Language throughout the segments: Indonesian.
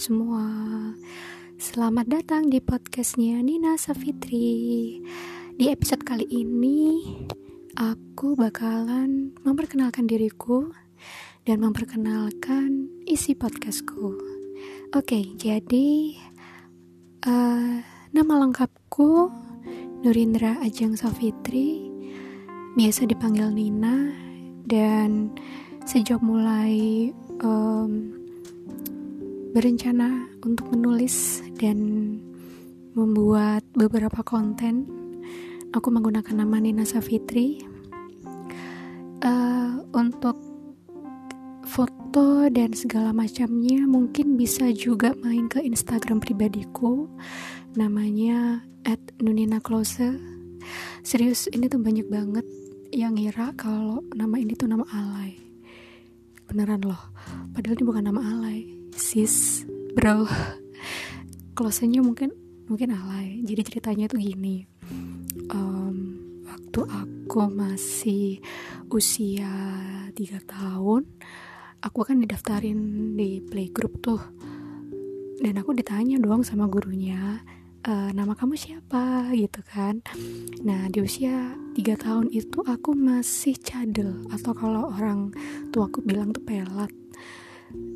semua. Selamat datang di podcastnya Nina Safitri Di episode kali ini Aku bakalan memperkenalkan diriku Dan memperkenalkan isi podcastku. Oke, jadi uh, Nama lengkapku Nurindra Ajeng Safitri Biasa dipanggil Nina. Dan sejak mulai um, berencana untuk menulis dan membuat beberapa konten. Aku menggunakan nama Nina Safitri uh, untuk foto dan segala macamnya. Mungkin bisa juga main ke Instagram pribadiku, namanya @nunina_close. Serius, ini tuh banyak banget yang ngira kalau nama ini tuh nama alay. Beneran loh, padahal ini bukan nama alay sis bro. Closenya mungkin mungkin alay. Jadi ceritanya tuh gini. Um, waktu aku masih usia tiga tahun aku kan didaftarin di playgroup tuh. Dan aku ditanya doang sama gurunya e, nama kamu siapa? gitu kan. Nah di usia tiga tahun itu aku masih cadel. Atau kalau orang tua aku bilang tuh pelat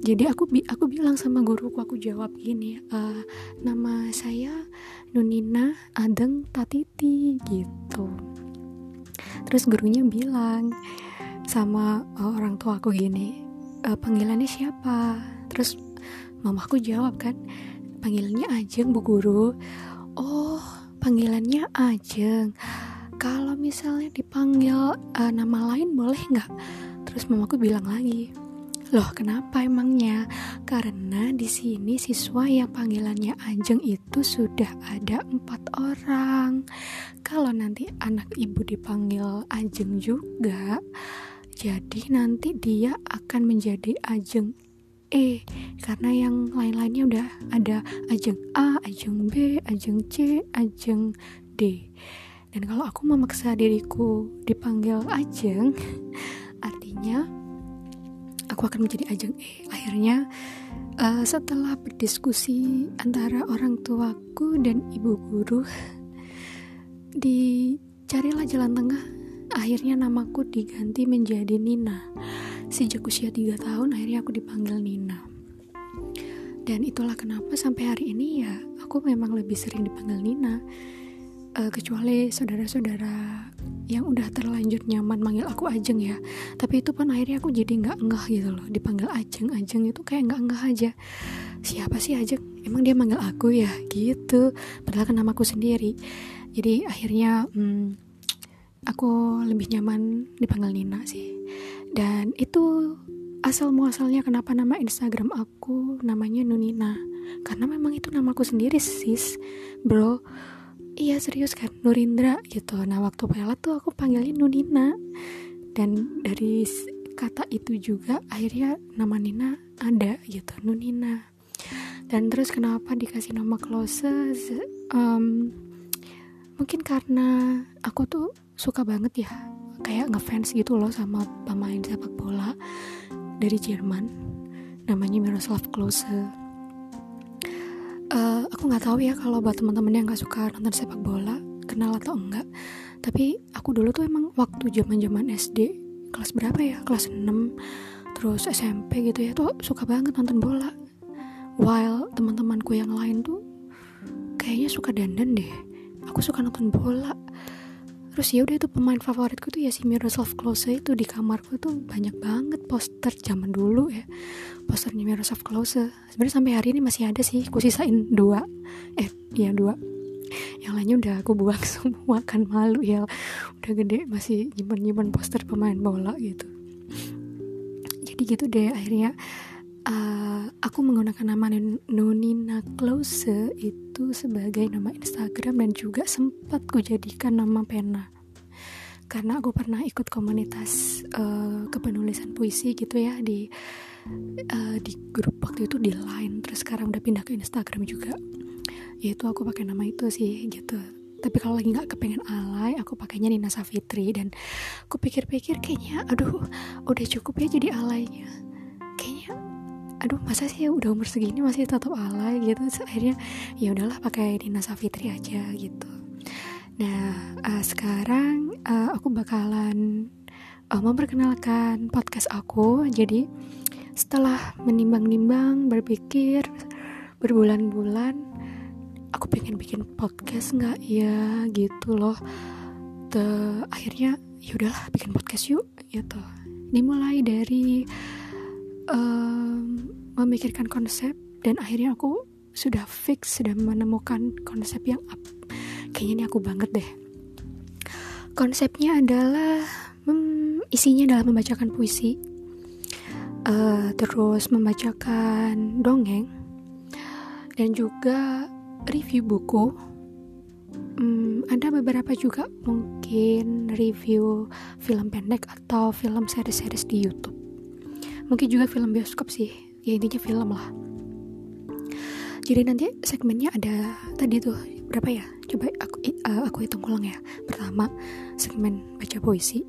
jadi aku aku bilang sama guruku aku jawab gini e, nama saya Nunina Adeng Tatiti gitu. Terus gurunya bilang sama uh, orang tua aku gini e, panggilannya siapa? Terus mamaku jawab kan panggilannya Ajeng bu guru. Oh panggilannya Ajeng. Kalau misalnya dipanggil uh, nama lain boleh nggak? Terus mamaku bilang lagi Loh, kenapa emangnya? Karena di sini siswa yang panggilannya Ajeng itu sudah ada empat orang. Kalau nanti anak ibu dipanggil Ajeng juga, jadi nanti dia akan menjadi Ajeng E karena yang lain-lainnya udah ada Ajeng A, Ajeng B, Ajeng C, Ajeng D. Dan kalau aku memaksa diriku dipanggil Ajeng, artinya aku akan menjadi ajang. E akhirnya uh, setelah berdiskusi antara orang tuaku dan ibu guru dicarilah jalan tengah. Akhirnya namaku diganti menjadi Nina. Sejak usia 3 tahun akhirnya aku dipanggil Nina. Dan itulah kenapa sampai hari ini ya aku memang lebih sering dipanggil Nina uh, kecuali saudara-saudara yang udah terlanjur nyaman manggil aku Ajeng ya. Tapi itu pun akhirnya aku jadi nggak enggah gitu loh. Dipanggil Ajeng Ajeng itu kayak nggak enggah aja. Siapa sih Ajeng? Emang dia manggil aku ya? Gitu. Padahal kan namaku sendiri. Jadi akhirnya hmm, aku lebih nyaman dipanggil Nina sih. Dan itu asal muasalnya kenapa nama Instagram aku namanya Nunina. Karena memang itu namaku sendiri sis. Bro iya serius kan? Nurindra gitu. Nah waktu pelat tuh aku panggilnya Nunina. Dan dari kata itu juga akhirnya nama Nina ada gitu Nunina. Dan terus kenapa dikasih nama Close um, mungkin karena aku tuh suka banget ya kayak ngefans gitu loh sama pemain sepak bola dari Jerman. Namanya Miroslav Klose aku nggak tahu ya kalau buat teman-teman yang nggak suka nonton sepak bola kenal atau enggak. Tapi aku dulu tuh emang waktu zaman zaman SD kelas berapa ya? Kelas 6 terus SMP gitu ya tuh suka banget nonton bola. While teman-temanku yang lain tuh kayaknya suka dandan deh. Aku suka nonton bola terus ya udah itu pemain favoritku tuh ya si Miroslav Klose itu di kamarku tuh banyak banget poster zaman dulu ya. Posternya Miroslav Klose. Sebenarnya sampai hari ini masih ada sih aku sisain dua. Eh ya dua. Yang lainnya udah aku buang semua kan malu ya. Udah gede masih nyimpan nyimpan poster pemain bola gitu. Jadi gitu deh akhirnya uh, aku menggunakan nama Nunina Close itu sebagai nama Instagram dan juga sempat ku jadikan nama pena. Karena aku pernah ikut komunitas uh, kepenulisan puisi gitu ya di uh, di grup waktu itu di Line. Terus sekarang udah pindah ke Instagram juga. Yaitu aku pakai nama itu sih gitu. Tapi kalau lagi nggak kepengen alay aku pakainya Nina Safitri. Dan aku pikir-pikir kayaknya aduh udah cukup ya jadi alaynya aduh masa sih udah umur segini masih tetap alay? Gitu. Terus akhirnya ya udahlah pakai Nina Savitri aja gitu. Nah uh, sekarang uh, aku bakalan uh, memperkenalkan podcast aku. Jadi setelah menimbang-nimbang berpikir berbulan-bulan aku pengen bikin podcast nggak? Ya gitu loh. The, akhirnya ya udahlah bikin podcast yuk gitu. Dimulai dari um, memikirkan konsep dan akhirnya aku sudah fix sudah menemukan konsep yang up. kayaknya ini aku banget deh. Konsepnya adalah hmm, isinya adalah membacakan puisi. Uh, terus membacakan dongeng dan juga review buku. Hmm, ada beberapa juga mungkin review film pendek atau film series-series di YouTube mungkin juga film bioskop sih. Ya intinya film lah. Jadi nanti segmennya ada tadi tuh berapa ya? Coba aku uh, aku hitung ulang ya. Pertama segmen baca puisi.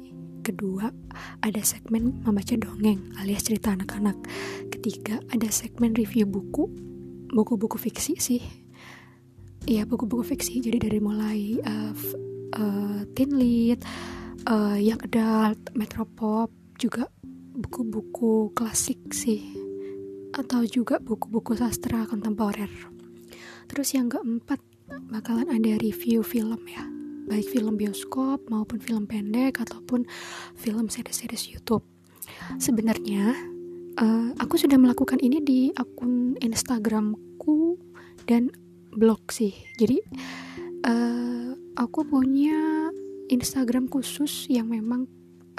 Kedua ada segmen membaca dongeng alias cerita anak-anak. Ketiga ada segmen review buku. Buku-buku fiksi sih. Iya buku-buku fiksi. Jadi dari mulai uh, uh, teen lead, uh, yang adult, metropop juga buku-buku klasik sih atau juga buku-buku sastra kontemporer. Terus yang keempat bakalan ada review film ya, baik film bioskop maupun film pendek ataupun film series-series YouTube. Sebenarnya uh, aku sudah melakukan ini di akun Instagramku dan blog sih jadi uh, aku punya Instagram khusus yang memang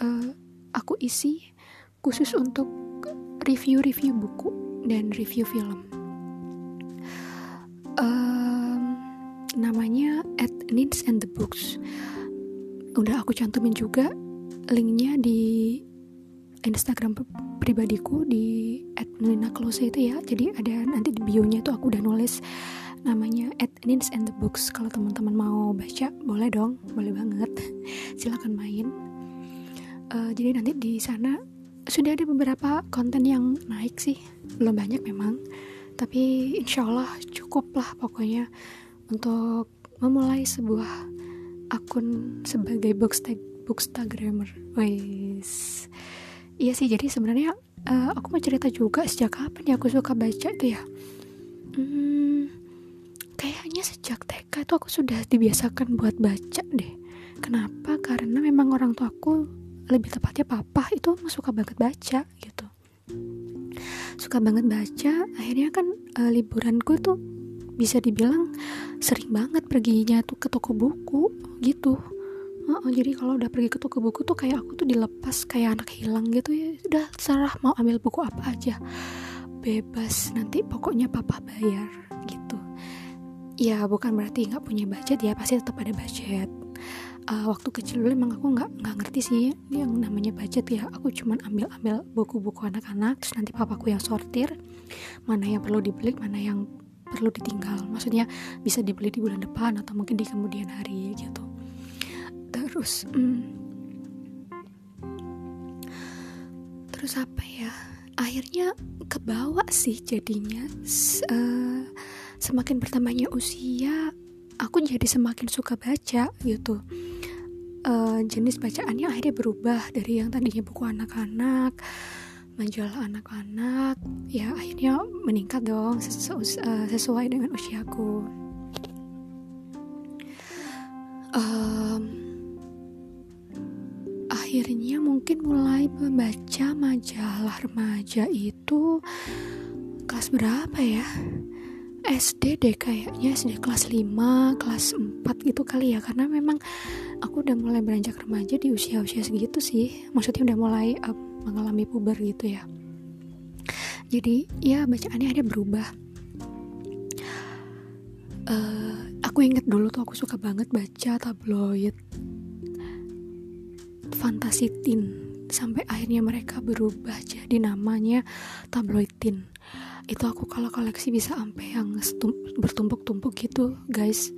uh, aku isi khusus untuk review-review buku dan review film. Um, namanya at Needs and the Books. Udah aku cantumin juga linknya di Instagram pribadiku di @nina_close itu ya. Jadi ada nanti di bio nya tuh aku udah nulis namanya at Nins and the Books. Kalau teman-teman mau baca boleh dong. Boleh banget. Silahkan main. Uh, jadi nanti di sana sudah ada beberapa konten yang naik sih. Belum banyak memang. Tapi insya Allah cukup lah pokoknya untuk memulai sebuah akun sebagai bookstag bookstagrammer. Wes iya sih jadi sebenarnya uh, aku mau cerita juga sejak kapan ya aku suka baca itu ya. Hmm, kayaknya sejak TK itu aku sudah dibiasakan buat baca deh. Kenapa? Karena memang orang tua aku lebih tepatnya papa itu suka banget baca gitu. Suka banget baca akhirnya kan uh, liburanku tuh bisa dibilang sering banget perginya tuh ke toko buku gitu. Jadi kalau udah pergi ke toko buku tuh kayak aku tuh dilepas kayak anak hilang gitu ya. Udah serah mau ambil buku apa aja. Bebas nanti pokoknya papa bayar ya bukan berarti nggak punya budget ya pasti tetap ada budget uh, waktu kecil dulu emang aku nggak nggak ngerti sih yang namanya budget ya. Aku cuman ambil ambil buku-buku anak-anak terus nanti papaku yang sortir. Mana yang perlu dibeli mana yang perlu ditinggal. Maksudnya bisa dibeli di bulan depan atau mungkin di kemudian hari gitu. Terus hmm, terus apa ya? Akhirnya kebawa sih jadinya. Uh, semakin bertambahnya usia aku jadi semakin suka baca gitu. Uh, jenis bacaannya akhirnya berubah dari yang tadinya buku anak-anak majalah anak-anak ya akhirnya meningkat dong sesu uh, sesuai dengan usiaku. Um, akhirnya mungkin mulai membaca majalah remaja itu kelas berapa ya SD deh kayaknya SD kelas 5 kelas 4 gitu kali ya. Karena memang aku udah mulai beranjak remaja di usia-usia segitu sih. Maksudnya udah mulai uh, mengalami puber gitu ya. Jadi ya bacaannya ada berubah. Uh, aku inget dulu tuh aku suka banget baca tabloid. Fantasi teen. Sampai akhirnya mereka berubah jadi namanya tabloid teen itu aku kalau koleksi bisa sampai yang bertumpuk-tumpuk gitu guys.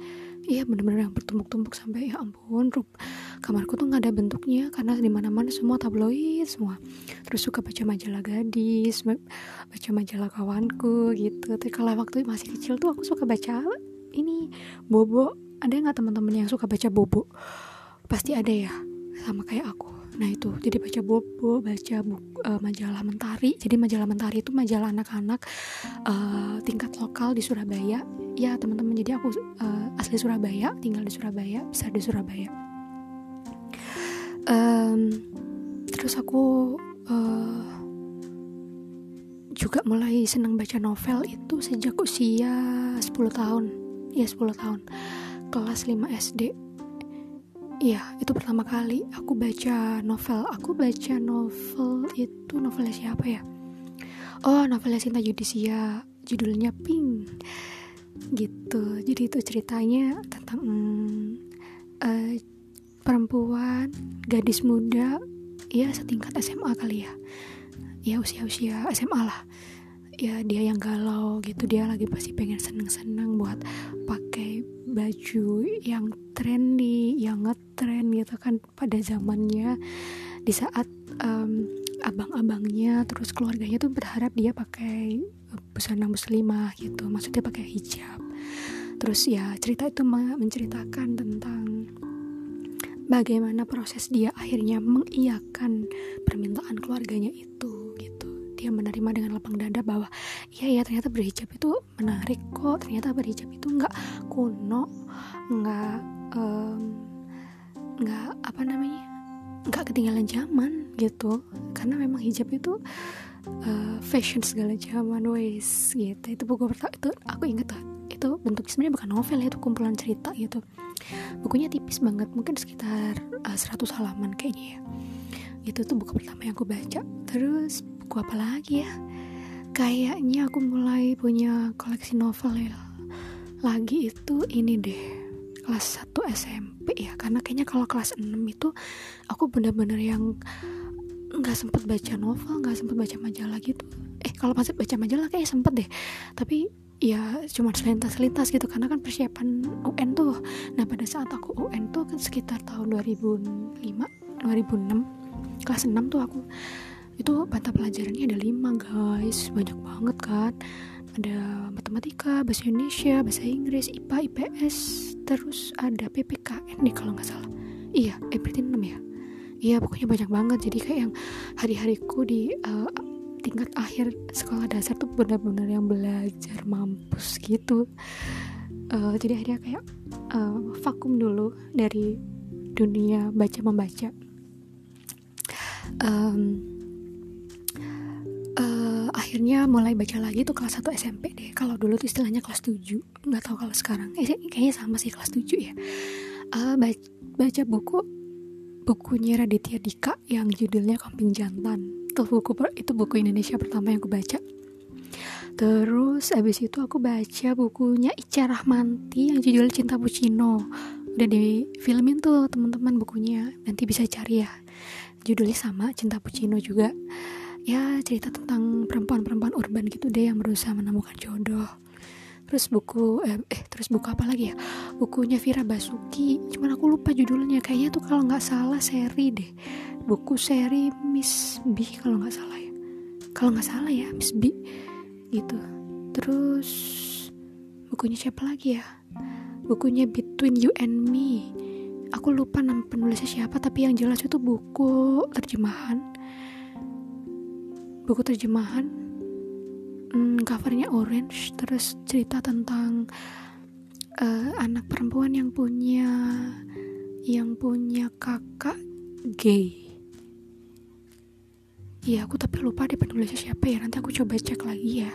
Iya bener-bener yang bertumpuk-tumpuk sampai ya ampun rup kamarku tuh nggak ada bentuknya karena di mana mana semua tabloid semua. Terus suka baca majalah gadis baca majalah kawanku gitu. Tapi kalau waktu masih kecil tuh aku suka baca ini bobo. Ada nggak teman-teman yang suka baca bobo? Pasti ada ya sama kayak aku nah itu. Jadi baca bobo baca buku, uh, majalah mentari. Jadi majalah mentari itu majalah anak-anak uh, tingkat lokal di Surabaya. Ya teman-teman jadi aku uh, asli Surabaya tinggal di Surabaya besar di Surabaya. Um, terus aku uh, juga mulai senang baca novel itu sejak usia 10 tahun. Ya 10 tahun. Kelas 5 SD Iya, itu pertama kali aku baca novel. Aku baca novel itu novelnya siapa ya? Oh, novelnya Sinta Yudisia. Judulnya Pink. Gitu. Jadi itu ceritanya tentang hmm, uh, perempuan, gadis muda, ya setingkat SMA kali ya. Ya usia-usia SMA lah. Ya dia yang galau gitu. Dia lagi pasti pengen seneng-seneng buat pakai baju yang trendy, yang ngetren gitu kan pada zamannya. Di saat um, abang-abangnya terus keluarganya tuh berharap dia pakai busana muslimah gitu, maksudnya pakai hijab. Terus ya cerita itu menceritakan tentang bagaimana proses dia akhirnya mengiyakan permintaan keluarganya itu dia menerima dengan lapang dada bahwa iya ya ternyata berhijab itu menarik kok. Ternyata berhijab itu nggak kuno nggak nggak um, apa namanya nggak ketinggalan zaman gitu. Karena memang hijab itu uh, fashion segala zaman ways gitu. Itu buku pertama itu aku inget tuh itu bentuk sebenarnya bukan novel ya itu kumpulan cerita gitu. Bukunya tipis banget mungkin sekitar uh, eh, 100 halaman kayaknya ya. Itu tuh buku pertama yang aku baca. Terus buku apa lagi ya? Kayaknya aku mulai punya koleksi novel ya. Lagi itu ini deh kelas 1 SMP ya. Karena kayaknya kalau kelas 6 itu aku bener-bener yang nggak sempet baca novel nggak sempet baca majalah gitu. Eh kalau masih baca majalah kayak sempet deh. Tapi ya cuma selintas-selintas gitu. Karena kan persiapan UN tuh. Nah pada saat aku UN tuh kan sekitar tahun 2005 2006 kelas 6 tuh aku itu mata pelajarannya ada lima guys. Banyak banget kan? Ada matematika bahasa Indonesia bahasa Inggris IPA IPS terus ada PPKN nih kalau nggak salah. Iya berarti 6 ya? Iya pokoknya banyak banget. Jadi kayak yang hari-hariku di uh, tingkat akhir sekolah dasar tuh benar-benar yang belajar mampus gitu. Uh, jadi akhirnya kayak uh, vakum dulu dari dunia baca membaca um, akhirnya mulai baca lagi tuh kelas 1 SMP deh. Kalau dulu tuh istilahnya kelas 7 nggak tahu kalau sekarang. Eh, kayaknya sama sih kelas 7 ya. Uh, baca, baca buku bukunya Raditya Dika yang judulnya Kamping Jantan. Itu buku itu buku Indonesia pertama yang aku baca. Terus abis itu aku baca bukunya Ica Rahmanti yang judulnya Cinta Pucino udah di filmin tuh teman-teman bukunya. Nanti bisa cari ya. Judulnya sama Cinta Pucino juga ya cerita tentang perempuan-perempuan urban gitu deh yang berusaha menemukan jodoh. Terus buku eh, eh terus buku apa lagi ya? Bukunya Vira Basuki. Cuman aku lupa judulnya. Kayaknya tuh kalau nggak salah seri deh. Buku seri Miss B kalau nggak salah ya. Kalau nggak salah ya Miss B. Gitu. Terus bukunya siapa lagi ya? Bukunya Between You and Me. Aku lupa nama penulisnya siapa tapi yang jelas itu buku terjemahan buku terjemahan hmm, covernya orange terus cerita tentang uh, anak perempuan yang punya yang punya kakak gay. Iya aku tapi lupa deh penulisnya siapa ya nanti aku coba cek lagi ya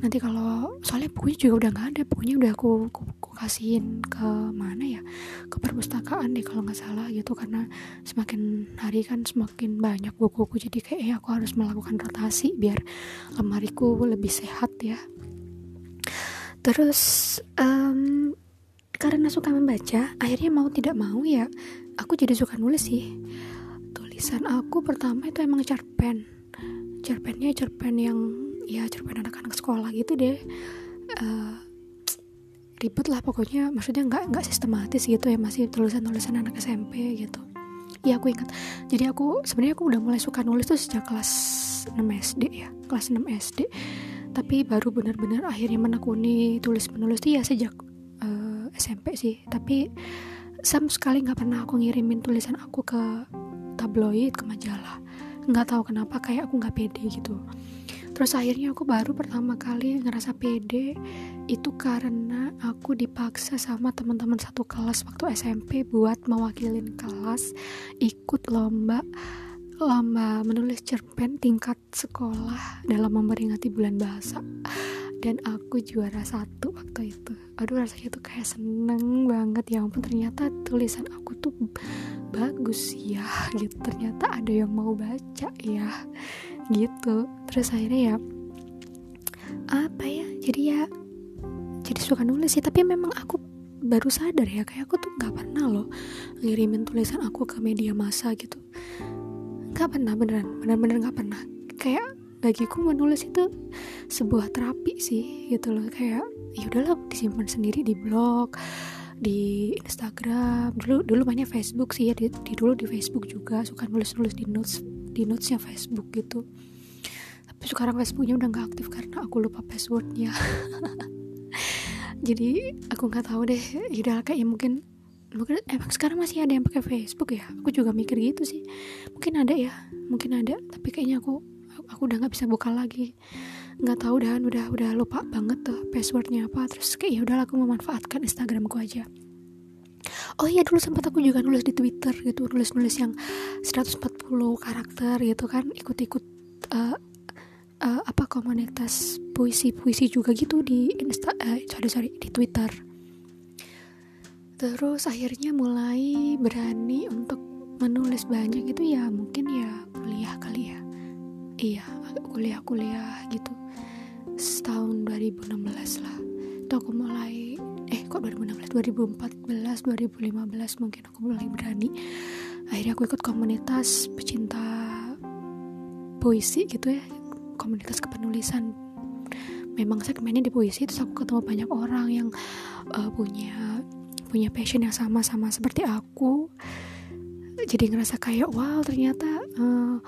nanti kalau soalnya bukunya juga udah nggak ada. Bukunya udah aku, aku, aku kasihin ke mana ya? Ke perpustakaan deh kalau nggak salah gitu. Karena semakin hari kan semakin banyak buku-buku jadi kayaknya aku harus melakukan rotasi biar lemariku lebih sehat ya. Terus um, karena suka membaca akhirnya mau tidak mau ya aku jadi suka nulis sih. Tulisan aku pertama itu emang cerpen. Cerpennya cerpen yang ya cerpen anak-anak sekolah gitu deh. Uh, ribet lah pokoknya. Maksudnya nggak nggak sistematis gitu ya. Masih tulisan tulisan anak SMP gitu. Iya aku ingat. Jadi aku sebenarnya aku udah mulai suka nulis tuh sejak kelas 6 SD ya. Kelas 6 SD tapi baru benar-benar akhirnya menekuni tulis menulis tuh ya sejak uh, eh, SMP sih. Tapi sama sekali nggak pernah aku ngirimin tulisan aku ke tabloid ke majalah. Nggak tahu kenapa kayak aku nggak pede gitu terus akhirnya aku baru pertama kali ngerasa pede. Itu karena aku dipaksa sama teman-teman satu kelas waktu SMP buat mewakilin kelas ikut lomba lomba menulis cerpen tingkat sekolah dalam memperingati bulan bahasa. Dan aku juara satu waktu itu. Aduh rasanya tuh kayak seneng banget ya ampun. Ternyata tulisan aku tuh bagus ya gitu. Ternyata ada yang mau baca ya gitu. Terus akhirnya ya apa ya jadi ya jadi suka nulis sih. Tapi memang aku baru sadar ya kayak aku tuh nggak pernah loh ngirimin tulisan aku ke media massa gitu. Nggak pernah beneran bener-bener nggak pernah. Kayak bagiku menulis itu sebuah terapi sih gitu loh. Kayak ya udahlah disimpan sendiri di blog di Instagram. Dulu dulu banyak Facebook sih ya di, di dulu di Facebook juga suka nulis-nulis di notes di notesnya Facebook gitu. Tapi sekarang Facebooknya udah nggak aktif karena aku lupa passwordnya. Jadi aku nggak tahu deh. Udah kayak mungkin mungkin emang sekarang masih ada yang pakai Facebook ya? Aku juga mikir gitu sih. Mungkin ada ya mungkin ada. Tapi kayaknya aku aku udah nggak bisa buka lagi. Nggak tahu dan udah udah lupa banget tuh passwordnya apa. Terus kayak ya udah aku memanfaatkan Instagramku aja oh iya dulu sempat aku juga nulis di Twitter gitu nulis nulis yang 140 karakter gitu kan ikut-ikut uh, uh, apa komunitas puisi puisi juga gitu di Insta uh, sorry sorry di Twitter. Terus akhirnya mulai berani untuk menulis banyak itu ya mungkin ya kuliah kali ya. Iya kuliah-kuliah gitu. Setahun 2016 lah. Itu aku mulai eh kok 2016 2014 2015 mungkin aku mulai berani. Akhirnya aku ikut komunitas pecinta puisi gitu ya komunitas kepenulisan. Memang segmennya di puisi terus aku ketemu banyak orang yang uh, punya punya passion yang sama sama seperti aku jadi ngerasa kayak wow ternyata uh,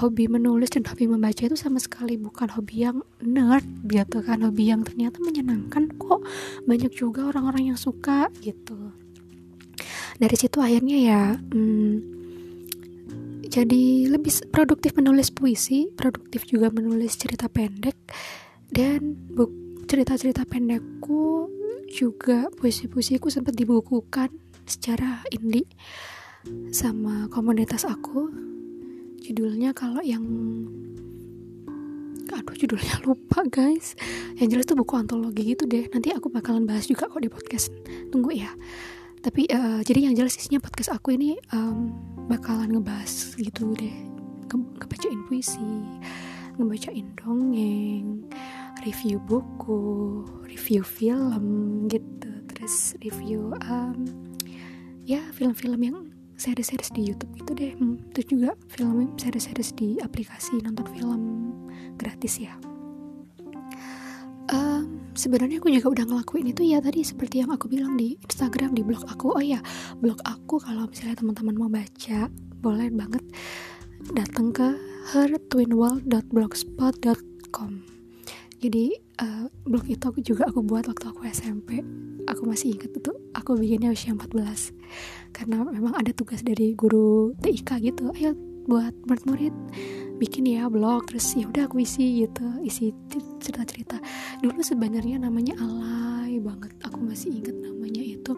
hobi menulis dan hobi membaca itu sama sekali bukan hobi yang nerd gitu kan. Hobi yang ternyata menyenangkan kok. Banyak juga orang-orang yang suka gitu. Dari situ akhirnya ya hmm, jadi lebih produktif menulis puisi produktif juga menulis cerita pendek dan cerita-cerita pendekku juga puisi-puisiku sempat dibukukan secara indie sama komunitas aku. Judulnya kalau yang aduh judulnya lupa guys. Yang jelas tuh buku antologi gitu deh. Nanti aku bakalan bahas juga kok di podcast. Tunggu ya. Tapi uh, jadi yang jelas isinya podcast aku ini um, bakalan ngebahas gitu deh. Nge ngebacain puisi ngebacain dongeng review buku review film gitu. Terus review um, ya film-film yang series-series di YouTube itu deh. Hmm, terus juga film series-series di aplikasi nonton film gratis ya. Um, sebenarnya aku juga udah ngelakuin itu ya tadi seperti yang aku bilang di Instagram di blog aku. Oh ya blog aku kalau misalnya teman-teman mau baca boleh banget datang ke hertwinworld.blogspot.com jadi uh, blog itu aku juga aku buat waktu aku SMP aku masih ingat itu aku bikinnya usia 14 karena memang ada tugas dari guru TIK gitu ayo buat murid-murid bikin ya blog. Terus ya udah aku isi gitu isi cerita-cerita. Dulu sebenarnya namanya alay banget aku masih ingat namanya itu.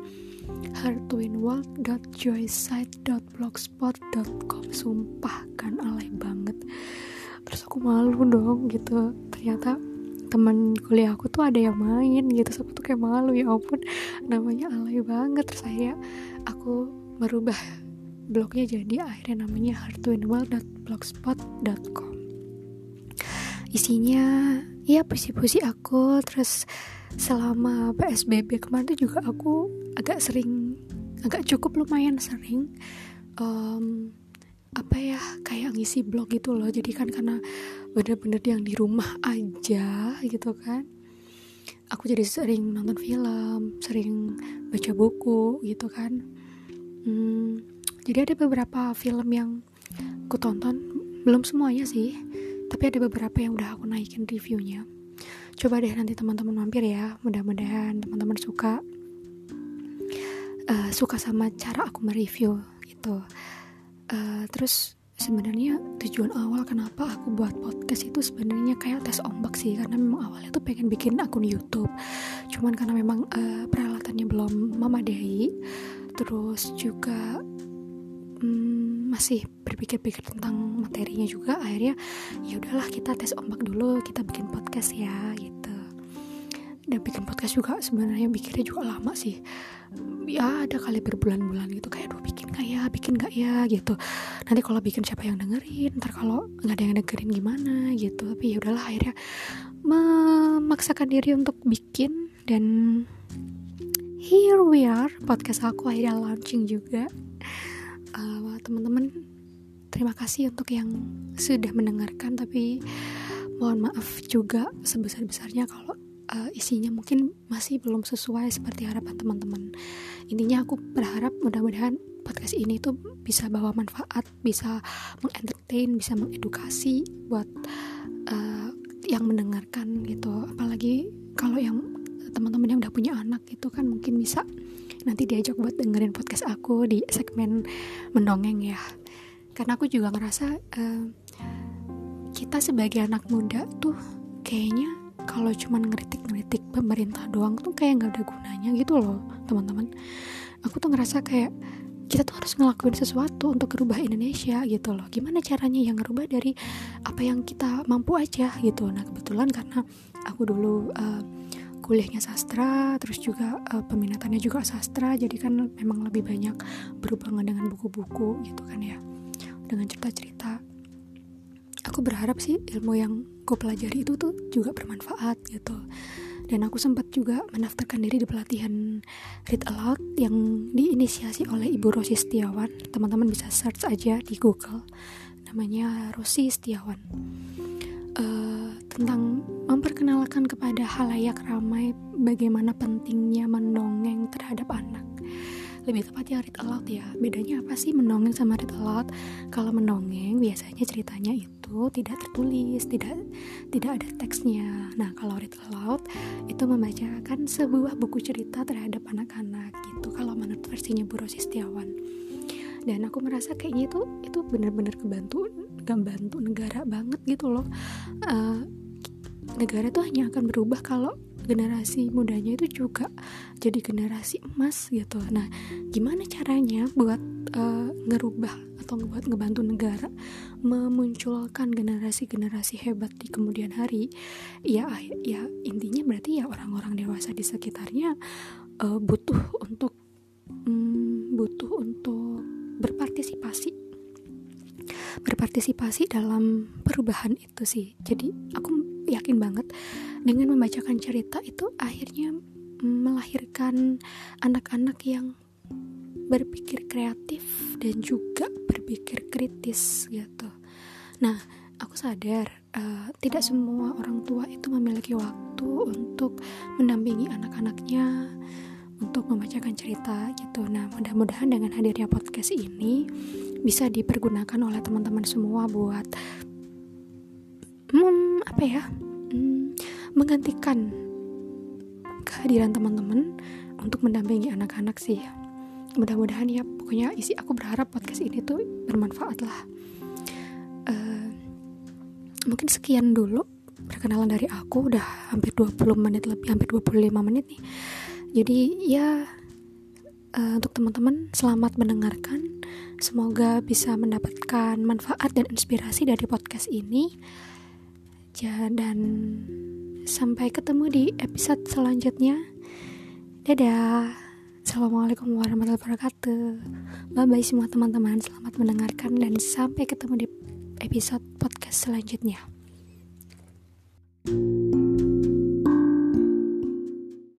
Heartwinworld.joyside.blogspot.com sumpah kan alay banget. Terus aku malu dong gitu ternyata teman kuliah aku tuh ada yang main gitu. So aku tuh kayak malu ya ampun. Namanya alay banget. Terus saya aku merubah blognya jadi akhirnya namanya heartwinwell.blogspot.com isinya ya puisi-puisi aku. Terus selama PSBB kemarin tuh juga aku agak sering agak cukup lumayan sering um, apa ya kayak ngisi blog gitu loh. Jadi kan karena bener-bener yang di rumah aja gitu kan. Aku jadi sering nonton film sering baca buku gitu kan. Hmm, jadi ada beberapa film yang aku tonton belum semuanya sih tapi ada beberapa yang udah aku naikin reviewnya. Coba deh nanti teman-teman mampir ya mudah-mudahan teman-teman suka. Uh, suka sama cara aku mereview gitu. Uh, terus sebenarnya tujuan awal kenapa aku buat podcast itu sebenarnya kayak tes ombak sih karena memang awalnya tuh pengen bikin akun YouTube. Cuman karena memang uh, peralatannya belum memadai terus juga um, masih berpikir-pikir tentang materinya juga akhirnya ya udahlah kita tes ombak dulu kita bikin podcast ya gitu dan bikin podcast juga sebenarnya bikinnya juga lama sih. Ya ada kali berbulan-bulan gitu kayak aduh bikin gak ya? Bikin gak ya? gitu. Nanti kalau bikin siapa yang dengerin ntar kalau nggak ada yang dengerin gimana gitu. Tapi ya udahlah akhirnya memaksakan diri untuk bikin dan here we are. Podcast aku akhirnya launching juga. Uh, teman-teman terima kasih untuk yang sudah mendengarkan tapi mohon maaf juga sebesar-besarnya kalau uh, isinya mungkin masih belum sesuai seperti harapan teman-teman. Intinya aku berharap mudah-mudahan podcast ini tuh bisa bawa manfaat bisa mengentertain bisa mengedukasi buat uh, yang mendengarkan gitu. Apalagi kalau yang teman-teman yang udah punya anak itu kan mungkin bisa nanti diajak buat dengerin podcast aku di segmen mendongeng ya. Karena aku juga ngerasa uh, kita sebagai anak muda tuh kayaknya kalau cuman ngeritik-ngeritik pemerintah doang tuh kayak nggak ada gunanya gitu loh teman-teman. Aku tuh ngerasa kayak kita tuh harus ngelakuin sesuatu untuk merubah Indonesia gitu loh. Gimana caranya yang ngerubah dari apa yang kita mampu aja gitu. Nah kebetulan karena aku dulu uh, kuliahnya sastra terus juga uh, peminatannya juga sastra jadi kan memang lebih banyak berhubungan dengan buku-buku gitu kan ya. Dengan cerita-cerita. Aku berharap sih ilmu yang gue pelajari itu tuh juga bermanfaat gitu. Dan aku sempat juga mendaftarkan diri di pelatihan read aloud yang diinisiasi oleh Ibu Rosi Setiawan. Teman-teman bisa search aja di Google namanya Rosi Setiawan. Uh, tentang memperkenalkan kepada halayak ramai bagaimana pentingnya mendongeng terhadap anak lebih tepatnya read aloud ya. Bedanya apa sih mendongeng sama read aloud kalau mendongeng biasanya ceritanya itu tidak tertulis tidak tidak ada teksnya. Nah kalau read aloud itu membacakan sebuah buku cerita terhadap anak-anak gitu kalau menurut versinya Bu Rosi Setiawan. Dan aku merasa kayaknya itu itu benar-benar kebantu gak bantu negara banget gitu loh. Uh, negara tuh hanya akan berubah kalau generasi mudanya itu juga jadi generasi emas gitu. Nah gimana caranya buat uh, ngerubah atau buat ngebantu negara memunculkan generasi-generasi hebat di kemudian hari? Ya ya intinya berarti ya orang-orang dewasa di sekitarnya uh, butuh untuk um, butuh untuk berpartisipasi. Berpartisipasi dalam perubahan itu sih. Jadi aku yakin banget dengan membacakan cerita itu akhirnya melahirkan anak-anak yang berpikir kreatif dan juga berpikir kritis gitu. Nah, aku sadar uh, tidak semua orang tua itu memiliki waktu untuk mendampingi anak-anaknya untuk membacakan cerita gitu. Nah, mudah-mudahan dengan hadirnya podcast ini bisa dipergunakan oleh teman-teman semua buat hmm, apa ya? Hmm, menggantikan kehadiran teman-teman untuk mendampingi anak-anak sih. Mudah-mudahan ya pokoknya isi aku berharap podcast ini tuh bermanfaat lah. Uh, mungkin sekian dulu perkenalan dari aku. Udah hampir 20 menit lebih hampir 25 menit nih. Jadi ya uh, untuk teman-teman selamat mendengarkan. Semoga bisa mendapatkan manfaat dan inspirasi dari podcast ini dan sampai ketemu di episode selanjutnya. Dadah. Assalamualaikum warahmatullahi wabarakatuh. Bye bye semua teman-teman. Selamat mendengarkan dan sampai ketemu di episode podcast selanjutnya. thank you